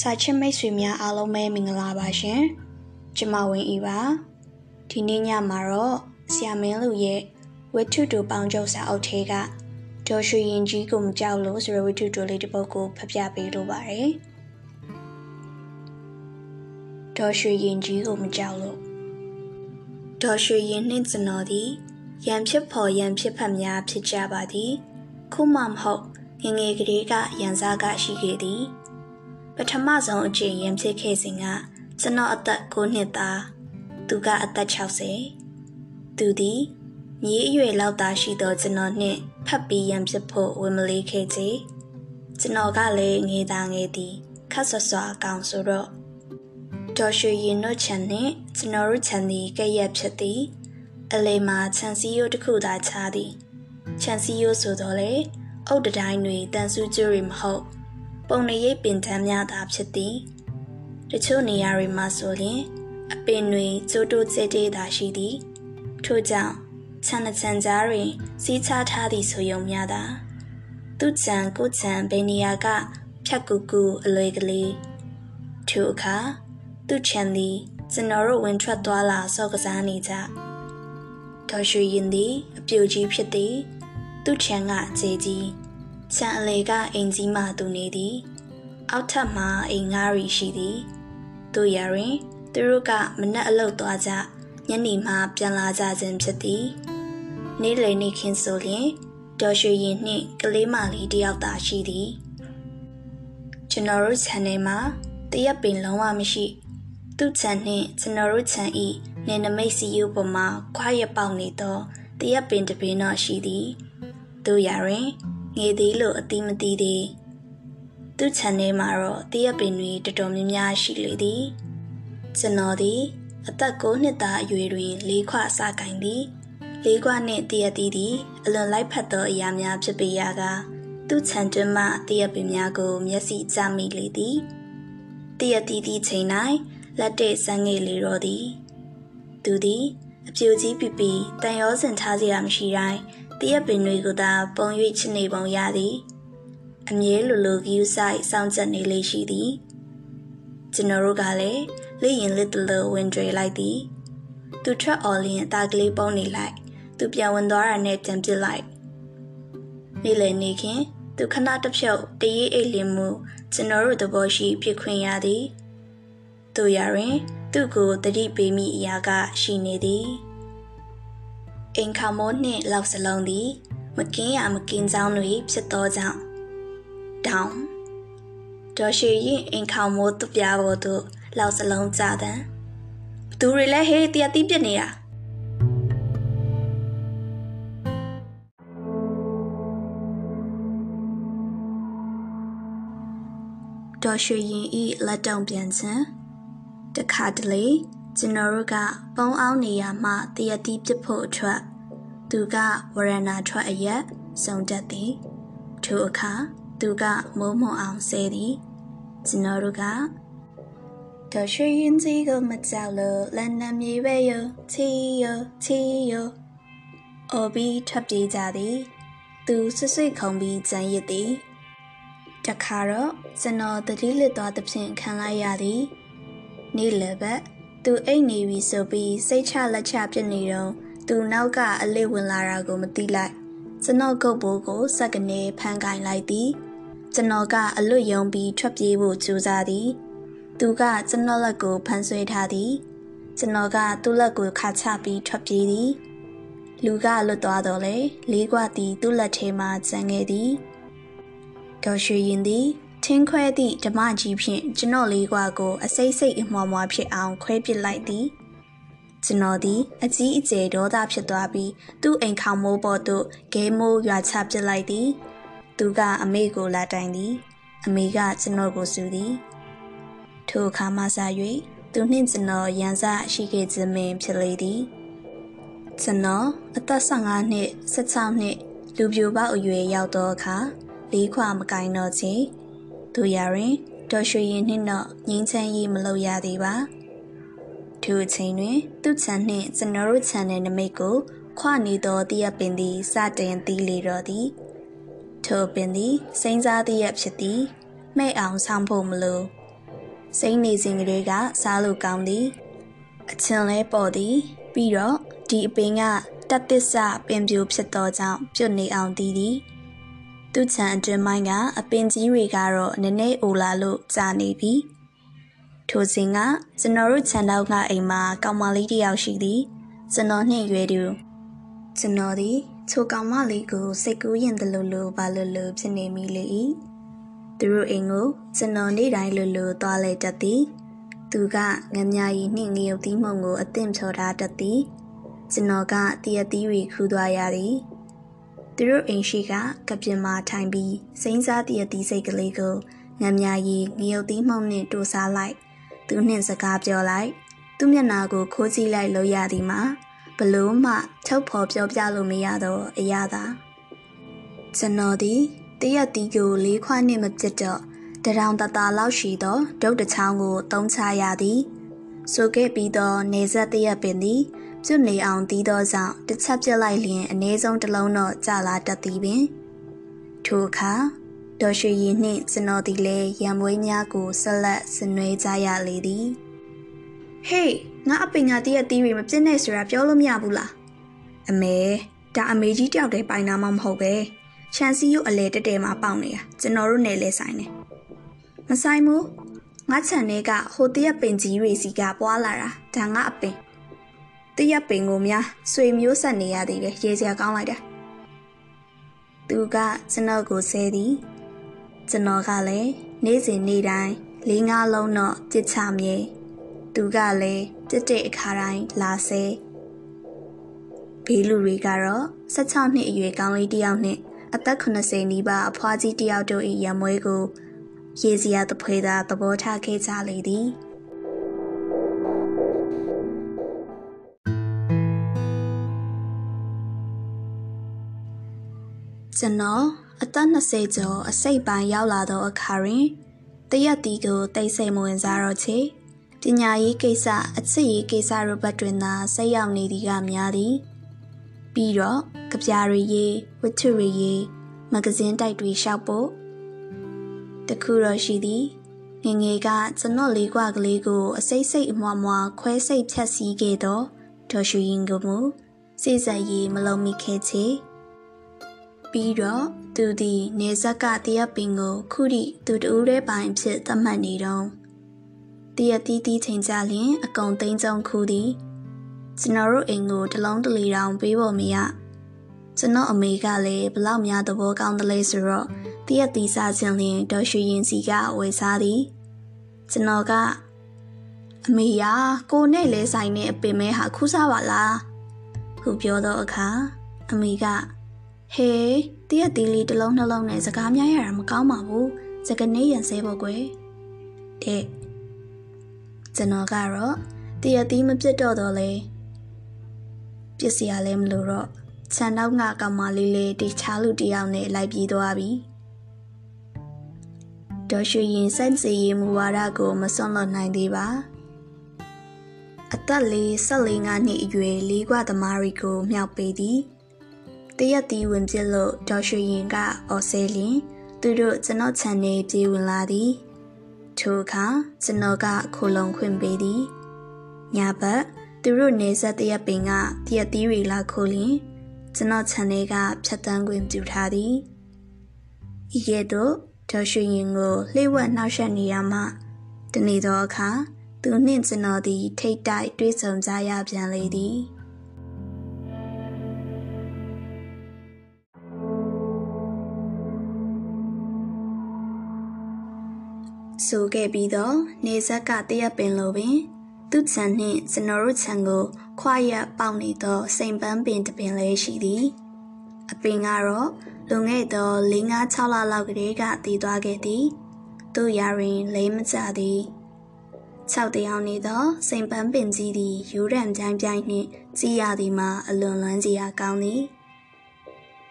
စာချစ်မိတ်ဆွေများအားလုံးပဲမင်္ဂလာပါရှင်။ကျမဝင်းဤပါ။ဒီနေ့ညမှာတော့ဆရာမင်းလူရဲ့ဝတ္ထုတူပေါင်းချုပ်စာအုပ်ထဲကဒေါ်ရွှေရင်ကြီးကိုမကြောက်လို့ဆိုတဲ့ဝတ္ထုတူလေးတစ်ပုဒ်ကိုဖတ်ပြပေးလိုပါတယ်။ဒေါ်ရွှေရင်ကြီးကိုမကြောက်လို့ဒေါ်ရွှေရင်နှင့်ကျွန်တော်သည်ရံဖြစ်ဖော်ရံဖြစ်ဖက်များဖြစ်ကြပါသည်။ခုမှမဟုတ်ငငယ်ကလေးကရန်စားကရှိခဲ့သည်။ ပထမဆုံးအကြိမ်ရင်ဖြစ်ခဲ့စဉ်ကကျွန်တော်အသက်9နှစ်သားသူကအသက်60သူသည်မြေအရွယ်လောက်သာရှိသောကျွန်တော်နှင့်ဖတ်ပြီးရန်ဖြစ်ဖို့ဝင်မလေးခဲ့ချေကျွန်တော်ကလည်းငေးသားငေးသည်ခတ်ဆွဆွအကောင်ဆိုတော့ဒေါ်ရွှေရင်တို့ချန်နှင့်ကျွန်တော်တို့ချန်သည်ကဲ့ရက်ဖြစ်သည်အလေမှာခြံစည်းရိုးတစ်ခုသာချသည်ခြံစည်းရိုးဆိုတော့လေအုတ်တတိုင်းတွေတန်ဆူးကျွရီမဟုတ် ပုံနေရိပ်ပင်တန်းများသာဖြစ်သည်တချို့နေရာတွေမှာဆိုရင်အပင်တွေကျိုးတိုးကျဲတဲသာရှိသည်ထို့ကြောင့်ခြံနှချံကြားတွင်စီးချထားသည့်ဆိုယုံများသာသူ့ခြံကိုခြံဘယ်နေရာကဖြတ်ကူကူအလွယ်ကလေးထိုအခါသူ့ခြံသည်ကျွန်တော်တို့ဝင်ထွက်သွားလာစော့ကစားနေကြဒေါ်ရွှေရင်သည်အပြိုကြီးဖြစ်သည်သူ့ခြံကခြေကြီး ခြံအလေကအင်ကြီးမှသူနေသည်အောက်ထပ်မှာအိမ်ငါးရီရှိသည်တို့ရရင်သူတို့ကမနက်အလုပ်သွားကြညနေမှပြန်လာကြခြင်းဖြစ်သည်နေ့လည်နေ့ခင်းဆိုလျင်ဒေါ်ရွှေရင်နှင့်ကလေးမလေးတယောက်သာရှိသည်ကျွန်တော်တို့ခြံထဲမှာတရက်ပင်လုံးဝမရှိသူ့ခြံနှင့်ကျွန်တော်တို့ခြံဤနေနမိတ်စီယုပေါ်မှာခွာရပေါက်နေသောတရက်ပင်တစ်ပင်တော့ရှိသည်တို့ရရင် ငေသေးလို့အတိမသိသေးသူ့ channel မှာတော့တရက်ပင်တွေတော်တော်များများရှိလေသည်ကျွန်တော်သည်အသက်9နှစ်သားအရွယ်တွင်လေးခွစကင်သည်လေးခွနှင့်တရက်တီးသည်အလွန်လိုက်ဖက်သောအရာများဖြစ်ပေရာကသူ့ခြံတွင်းမှတရက်ပင်များကို မျက်စိကျမိလေသည်တရက်တီးသည့်ချိန်၌လက်တဲ့စမ်းငယ်လေတော့သည်သူသည်အပြူကြီးပြပြတန်ရောစင်ထားစရာမရှိတိုင်း တရက်ပင်တွေကိုသာပုံ၍ချစ်နေပုံရသည်အမြဲလိုလိုဂယူဆိုင်စောင့်ကြနေလေးရှိသည်ကျွန်တော်တို့ကလည်းလေရင်လစ်တလို့ဝင်ကြွေလိုက်သည်သူထွက်အော်လင်းအသားကလေးပုံနေလိုက်သူပြန်ဝင်သွားတာနဲ့ပြန်ပစ်လိုက်နေ့လည်နေခင်သူခဏတစ်ဖြုတ်တရေးအိတ်လင်းမှုကျွန်တော်တို့သဘောရှိဖြစ်ခွင့်ရသည်တို့ရရင်သူ့ကိုတတိပေးမိအရာကရှိနေသည် အိမ်ခါမိုးနှင့်လောက်စလုံးသည် မကင်းရမကင်းကြောင်းတွေဖြစ်သောကြောင့်တောင်းဒေါ်ရှိရင်အိမ်ခေါမိုးသူပြားပေါ်သို့လောက်စလုံးကြတဲ့ဘသူတွေလဲဟေးတရတိပြစ်နေတာဒေါ်ရွှေရင်ဤလက်တုံပြန်ခြင်းတခါတလေ ကျွန်တော်တို့ကပုံအောင်နေရမှတရတိပြစ်ဖို့အထွက်သူကဝရဏထွက်အရက်စုံတက်သည်ထိုအခါသူကမိုးမွန်အောင်ဆဲသည်ကျွန်တော်တို့ကတော်ရွှေရင်ကြီးကိုမကြောက်လို့လက်နံမြေပဲယချီယချီယအော်ဘီထပ်ပြေးကြသည် သူဆွဆွခုံပြီးကြံရစ်သည်တခါတော့ကျွန်တော်တတိလစ်သွားသဖြင့်ခံလိုက်ရသည် နေ့လယ်ဘက် သူအိတ်နေပြီဆိုပြီးစိတ်ချလက်ချပြစ်နေတော့သူနောက်ကအလစ်ဝင်လာတာကိုမသိလိုက်ကျွန်တော်ကုတ်ဘိုးကိုစက်ကနေဖန်ကင်လိုက်သည်ကျွန်တော်ကအလွတ်ယုံပြီးထွက်ပြေးဖို့ကြိုးစားသည် သူကကျွန်တော်လက်ကိုဖန်ဆွဲထားသည်ကျွန်တော်ကသူ့လက်ကိုခါချပြီးထွက်ပြေးသည်လူကလွတ်သွားတော့လေလေးကွာသည်သူ့လက်ထဲမှကျန်ခဲ့သည်ဒေါ်ရွှေရင်သည် ထင်းခွဲသည့်ဓမ္မကြီးဖြင့်ကျွန်တော်လေးကွာကို အစိမ့်စိတ်အမွားမွားဖြစ်အောင်ခွဲပစ်လိုက်သည်ကျွန်တော်သည်အကြီးအကျယ်ဒေါသဖြစ်သွားပြီးသူ့အိမ်ခေါင်မိုးပေါ်သို့ဂဲမိုးရွာချပစ်လိုက်သည်သူကအမေကိုလာတိုင်သည် အမေကကျွန်တော်ကိုစူသည်ထိုအခါမှစ၍သူနှင့်ကျွန်တော်ရန်စရှိခဲ့ခြင်းပင်ဖြစ်လေသည်ကျွန်တော်အသက်15နှစ်16နှစ်လူပြိုပေါက်အရွယ်ရောက်သောအခါလေးခွာမကင်တော့ချေ သူရရင်ဒေါ်ရွှေရင်နှင့်တော့ငင်းချမ်းရေးမလုပ်ရသေးပါထိုအချိန်တွင် သူ့ခြံနှင့်ကျွန်တော်တို့ခြံတဲ့နမိတ်ကိုခွနေသောတရပင်သည်စတင်သီးလေတော့သည်ထိုပင်သည်စိမ့်စားသည့်ရဖြစ်သည်မဲ့အောင်ဆောင်ဖို့မလိုစိမ့်နေစဉ်ကလေးကစားလို့ကောင်းသည်အချင်လဲပေါ်သည် ပြီးတော့ဒီအပင်ကတက်သစ္စာပင်ပြိုဖြစ်သောကြောင့်ပြုတ်နေအောင်တည်သည် သူ့ချံအတွင်းပိုင်းကအပင်ကြီးတွေကတော့နည်းနည်းအိုလာလို့ကြာနေပြီထိုစဉ်ကကျွန်တော်တို့ခြံတောက်ကအိမ်မှာကောင်မလေးတစ်ယောက်ရှိသည်ကျွန်တော်နှင့်ရွယ်သူကျွန်တော်သည်ချိုကောင်မလေးကိုစိတ်ကူးရင်တလူလူဘာလူလူဖြစ်နေမိလေ၏သူတို့အိမ်ကိုကျွန်တော်နေ့တိုင်းလူလူသွားလဲတတ်သည် သူကငမြာရီနှင့်ငရုတ်သီးမှုံကိုအသင့်ချော်ထားတတ်သည်ကျွန်တော်ကတရသီးတွေခူးသွားရသည် သူတို့အိမ်ရှိကကပြင်းမာထိုင်ပြီးစိမ့်စားတရသီးစိတ်ကလေးကိုငမြာရီငရုတ်သီးမှုံနှင့်တူစားလိုက်သူနှင့်စကားပြောလိုက်သူမျက်နာကိုခိုးကြည့်လိုက်လို့ရသည်မှာဘလို့မှထုတ်ဖော်ပြောပြလို့မရတော့အရာသာကျွန်တော်ဒီတရက်တီးကိုလေးခွနှင့်မပြတ်တော့တရောင်တတလောက်ရှိသောဒုတ်တချောင်းကိုတုံးချရသည်ဆိုခဲ့ပြီးသောနေဆက်တရက်ပင်သည် ကျွနေအောင်တီးသောကြောင့်တစ်ချက်ပြက်လိုက်လျင်အ ਨੇ ဆုံးတစ်လုံးတော့ကြလာတတ်သည်ပင်ထိုအခါဒေါ်ရွှေရည်နှင့်ကျွန်တော်ဒီလဲရံမွေးများကိုဆက်လက်ဆင်နွှဲကြရလေသည်ဟေးငါအပင်ညာတည့်ရတီးတွေမပြစ်နဲ့ဆိုတာပြောလို့မရဘူးလားအမေဒါအမေကြီးတယောက်တည်းပိုင်နာမှမဟုတ်ပဲချန်စီယိုအလဲတက်တဲမှာပေါက်နေတာကျွန်တော်တို့နယ်လဲဆိုင်နေမဆိုင်ဘူးငါခြံထဲကဟိုတည့်ရပင်ကြီးတွေစီကပွားလာတာဒါငါအပင် တည့်ရပင်ကိုများဆွေမျိုးဆက်နေရသေးတယ်ရေစရာကောင်းလိုက်တာသူကကျွန်တော်ကိုဆဲသည်ကျွန်တော်ကလည်းနေ့စဉ်နေ့တိုင်းလေးငါးလုံးတော့ကြစ်ချမြေသူကလည်းတစ်တဲ့အခါတိုင်းလာဆဲဘေးလူတွေကတော့16နှစ်အရွယ်ကောင်းလေးတစ်ယောက်နဲ့အသက်80နီးပါးအဖွားကြီးတစ်ယောက်တို့၏ရမွေးကိုရေစရာတဖွေသာသဘောထားခဲ့ကြလေသည် ကျွန်တော်အသက်20ကျော်အစိတ်ပိုင်းရောက်လာသောအခါတွင်တရက်တီကိုတိတ်ဆိတ်မဝင်စားတော့ချေပညာရေးကိစ္စအချစ်ရေးကိစ္စတို့ဘက်တွင်သာဆက်ရောက်နေသည်ကများသည်ပြီးတော့ကြပြားရီရေးဝတ္ထုရီရေးမဂဇင်းတိုက်တွေရှောက်ဖို့တခုတော့ရှိသည်ငငယ်ကကျွန်တော်လေးကွာကလေးကိုအစိတ်စိတ်အမွားမွားခွဲစိတ်ဖြတ်စည်းခဲ့တော့ဒေါ်ရှူရင်ကမူစိစက်ရေးမလုံးမိခဲ့ချေ ပြီးတော့သူသည်နေဇက်ကတရက်ပင်ကိုခုထိသူတူးတဲ့ပိုင်ဖြစ်သတ်မှတ်နေတော့တရက်တီးတီးချိန်ကြလျင်အကုံသိန်းကျုံခုသည်ကျွန်တော်တို့အိမ်ကိုတလုံးတလီတောင်ပေးဖို့မရကျွန်တော်အမေကလည်းဘလောက်များသဘောကောင်းတယ်လဲဆိုတော့တရက်တီးစားခြင်းလျင်ဒေါ်ရွှေရင်စီကဝယ်စားသည်ကျွန်တော်ကအမေယာကိုနဲ့လဲဆိုင်နဲ့အပင်မဲဟာခူးစားပါလားဟုပြောတော့အခါအမေက ဟေးတရက်တီးလေးတစ်လုံးနှလုံးနဲ့စကားများရတာမကောင်းပါဘူးစကနေရန်ဆဲဖို့ကွယ်တဲ့ကျွန်တော်ကတော့တရက်တီးမပြတ်တော့တော့လေပြစ်စရာလည်းမလိုတော့ခြံနောက်ကကောင်မလေးလေးတခြားလူတယောက်နဲ့လိုက်ပြေးသွားပြီဒေါ်ရွှေရင်စိုက်စီရင်မူဝါဒကိုမစွန့်လွတ်နိုင်သေးပါအသက်လေး၁၄နှစ်အရွယ်လေးကွာသမားရီကိုမြောက်ပေးသည် တရက်တီဝင်ပြစ်လို့ဒေါ်ရွှေရင်ကအော်ဆဲလင်သူတို့ကျွန်တော်ခြံထဲပြေးဝင်လာသည်ထိုအခါကျွန်တော်ကခိုလုံခွင့်ပေးသည်ညဘက်သူတို့နေဆက်တရက်ပင်ကတရက်သီးတွေလာခိုးလင်ကျွန်တော်ခြံထဲကဖြတ်တန်းခွင့်ပြုထားသည်ဤကဲ့သို့ဒေါ်ရွှေရင်ကိုလှိဝက်နှောက်ယှက်နေရမှတနေ့သောအခါသူနှင့်ကျွန်တော်သည်ထိတ်တိုက်တွေးဆုံကြရပြန်လေသည် ဆိုခဲ့ပြီးတော့နေဆက်ကတရက်ပင်လိုပင် သူ့ခြံနှင့်ကျွန်တော်တို့ခြံကိုခွာရက်ပေါက်နေသောစိန်ပန်းပင်တစ်ပင်လေးရှိသည်အပင်ကတော့လွန်ခဲ့သော၄၅6လလောက်ကလေးကတည်သွားခဲ့သည်သူ့ရာရင်လိမ့်မကျသည်6တယောက်နေသောစိန်ပန်းပင်ကြီးသည်ယူရန်ပြိုင်ပြိုင်နှင့်ကြီးရသည်မှာအလွန်လွမ်းစရာကောင်းသည်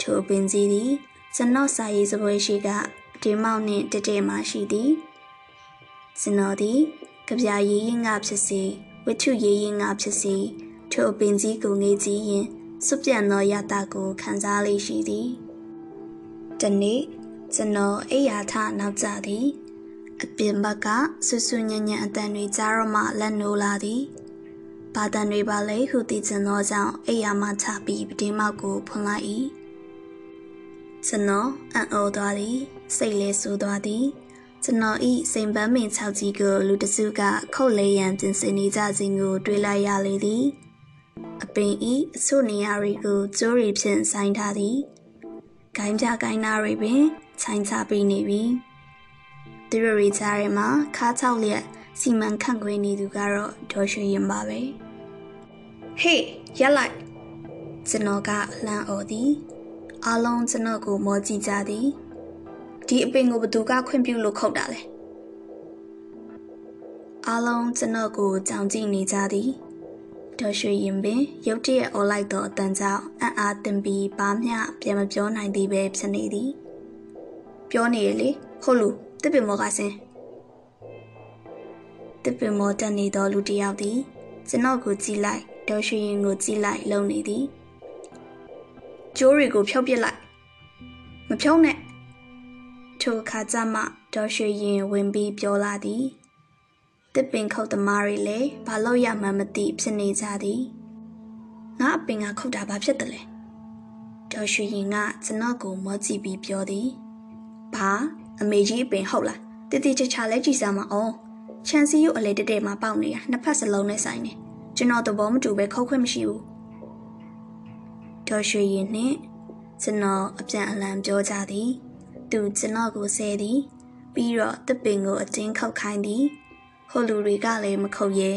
ထိုပင်ကြီးသည်ကျွန်တော်စာရေးစပွဲရှိကဒီမောက်နှင့်တတဲမှရှိသည် ကျွန်တော်သည်ကြပြရေးရင်ကဖြစ်စေဝိထုရေးရင်ကဖြစ်စေထိုပင်ကြီးကိုငေးကြည့်ရင်စွပြန့်သောရတာကိုခံစားလေးရှိသည်တနေ့ကျွန်တော်အိယာထနောက်ကျသည်အပြင်ဘက်ကဆူဆူညံ့ညံ့အတန်တွေကြားတော့မှလက်နိုးလာသည်ဘာတန်တွေပါလဲဟုသိချင်သောကြောင့်အိယာမှချပြီးပတင်းမောက်ကိုဖွင့်လိုက်၏ကျွန်တော်အံ့ဩသွားသည်စိတ်လဲဆူသွားသည် ကျွန်တော်ဤစိန်ပန်းမင်၆ကြီးကိုလူတစုကခုတ်လဲရန်ပြင်ဆင်နေကြစဉ်ကိုတွေ့လိုက်ရလေသည်အပင်ဤအဆုနေရာတွေကိုကျိုးရီဖြင့်ဆိုင်ထားသည်ဂိုင်းပြဂိုင်းနာတွေပင်ခြိုင်ချပေးနေပြီသူတို့ရီကြားထဲမှာခါးချောက်လျက်စီမံခန့်ခွဲနေသူကတော့ဒေါ်ရွှေရင်ပါပဲဟေးရက်လိုက်ကျွန်တော်ကလှမ်းအော်သည်အားလုံးကျွန်တော်ကိုမောကြည့်ကြသည် ဒီအပင်ကိုဘသူကခွင့်ပြုလို့ခုတ်တာလဲအားလုံးကျွန်တော်ကိုကြောင်ကြည့်နေကြသည်ဒေါ်ရွှေရင်ပင်ရုတ်တရက်အော်လိုက်သောအတန်ကြောင့်အံ့အားသင်ပြီးဘာမျှပြန်မပြောနိုင်သေးပဲဖြစ်နေသည်ပြောနေရလေဟုတ်လို့တစ်ပင်မောကစင်တစ်ပင်မောတက်နေသောလူတစ်ယောက်သည်ကျွန်တော်ကိုကြည့်လိုက်ဒေါ်ရွှေရင်ကိုကြည့်လိုက်လုံနေသည်ကျိုးတွေကိုဖြုတ်ပစ်လိုက်မဖြုံးနဲ့ ထိုအခါကျမှဒေါ်ရွှေရင်ဝင်ပြီးပြောလာသည်တစ်ပင်ခုတ်သမားတွေလည်းဘာလို့ရမှန်းမသိဖြစ်နေကြသည်ငါအပင်ကခုတ်တာဘာဖြစ်တယ်လဲဒေါ်ရွှေရင်ကကျွန်တော်ကိုမောကြည့်ပြီးပြောသည်ဘာအမေကြီးအပင်ဟုတ်လားတတိချာချာလဲကြည့်စမ်းမအောင်ချန်စီယိုအလေတက်တက်မှာပေါက်နေတာနှစ်ဖက်စလုံးနဲ့ဆိုင်နေကျွန်တော်သဘောမတူပဲခုတ်ခွင့်မရှိဘူးဒေါ်ရွှေရင်နှင့်ကျွန်တော်အပြန်အလှန်ပြောကြသည် သူကျွန်တော်ကိုဆဲသည် ပြီးတော့တပင်ကိုအတင်းခောက်ခိုင်းသည်ဟိုလူတွေကလည်းမခုတ်ရဲ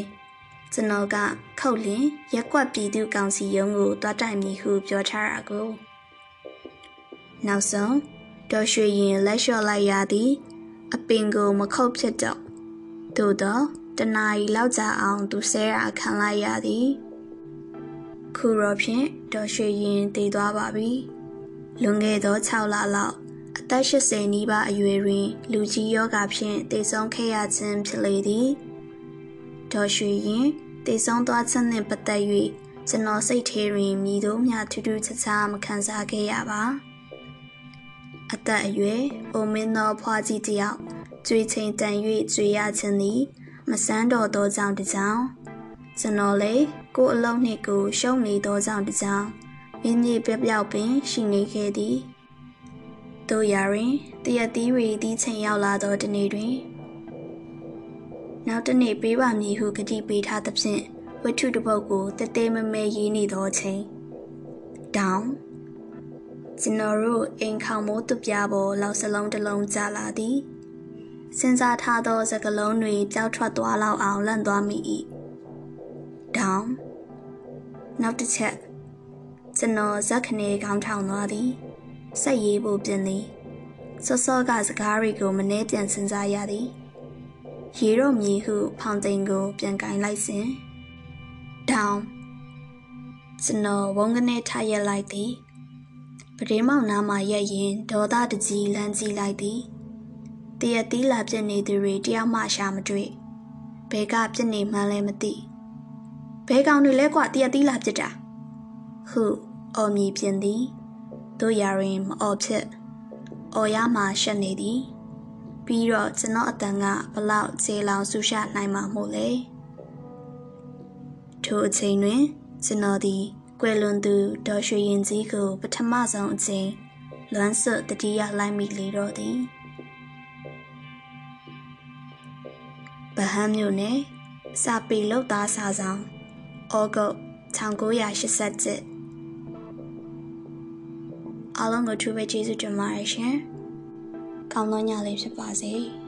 ကျွန်တော်ကခုတ်လင်ရက်ကွက်ပြည်သူကောင်စီရုံးကိုတွားတိုင်မည်ဟုပြောထားတာကိုနောက်ဆုံးဒေါ်ရွှေရင်လက်လျှော့လိုက်ရသည် အပင်ကိုမခုတ်ဖြစ်တော့သို့တော့တနာရီလောက်ကြာအောင်သူဆဲရခံလိုက်ရသည်ခုတော့ဖြင့်ဒေါ်ရွှေရင်တည်သွားပါပြီလွန်ခဲ့သော6လလောက် အသက်80နီးပါးအရွယ်တွင် လူကြီးယောဂဖြင့်တည်ဆုံးခဲ့ရခြင်းဖြစ်လေသည်ဒေါ်ရွှေရင်တည်ဆုံးသွားခြင်းနှင့်ပတ်သက်၍ကျွန်တော်စိတ်ထဲတွင်မြည်သောမျှထူးထူးခြားခြားမခံစားခဲ့ရပါအသက်အရွယ်အိုမင်းသောဖွားကြီးတယောက်ကြွေချိန်တန်၍ကြွေရခြင်းသည်မဆန်းတော်သောကြောင့်တကြောင်ကျွန်တော်လည်းကိုယ်အလုံးနှင့်ကိုရှုံးနေသောကြောင့်တကြောင်မင်းကြီးပြပြောက်ပင်ရှိနေခဲ့သည် တို့ရာတွင်တရသီးရီတီးချိန်ရောက်လာသောတနေ့တွင်နောက်တနေ့ပေးပါမည်ဟုကတိပေးထားသဖြင့်ဝတ္ထုတစ်ပုဒ်ကိုတသေးမမဲရေးနေသောချိန်တောင်ကျွန်တော်တို့အိမ်ခေါမိုးသူပြပေါ်လောက်စလုံးတစ်လုံးကြာလာသည်စဉ်းစားထားသောစကလုံးတွေကြောက်ထွက်သွားလောက်အောင်လန့်သွားမိ၏တောင်နောက်တစ်ချက်ကျွန်တော်ဇက်ခနေခေါင်းထောင်သွားသည် စိတ်ရေးဖို့ပြင်သည်စောစောကစကားတွေကိုမနှဲပြန်စဉ်းစားရသည်ရေတော့မြေဟုဖောင်သိန်ကို ပြန်ကင်လိုက်စဉ်တောင်ကျွန်တော်ဝုန်းကနေထရက်လိုက်သည်ပဒေမောင်နားမှာရက်ရင်ဒေါသတကြီးလမ်းကြည့်လိုက်သည်တရသီးလာပြစ်နေသူတွေတယောက်မှရှာမတွေ့ဘဲကပြစ်နေမှန်းလည်းမသိဘဲကောင်တွေလဲကွာတရသီးလာပြစ်တာဟုအော်မြည်ပြင်သည် တို့ရာရင်မအော်ဖြစ်အော်ရမှရှက်နေသည်ပြီးတော့ကျွန်တော်အတန်ကဘလောက်ခြေလောင်ဆူရှနိုင်မှာမို့လဲထိုအချိန်တွင်ကျွန်တော်သည်ကွယ်လွန်သူဒေါ်ရွှေရင်ကြီးကို ပထမဆုံးအချိန်လွမ်းဆွတတိယလိုက်မိလေတော့သည်ဗဟန်းမြို့နယ်စာပေလောက်သားစာဆောင်ဩဂုတ်1987 အားလုံးကိုထူးပဲကျေးဇူးတင်ပါတယ်ရှင်။ကောင်းသောညလေးဖြစ်ပါစေ။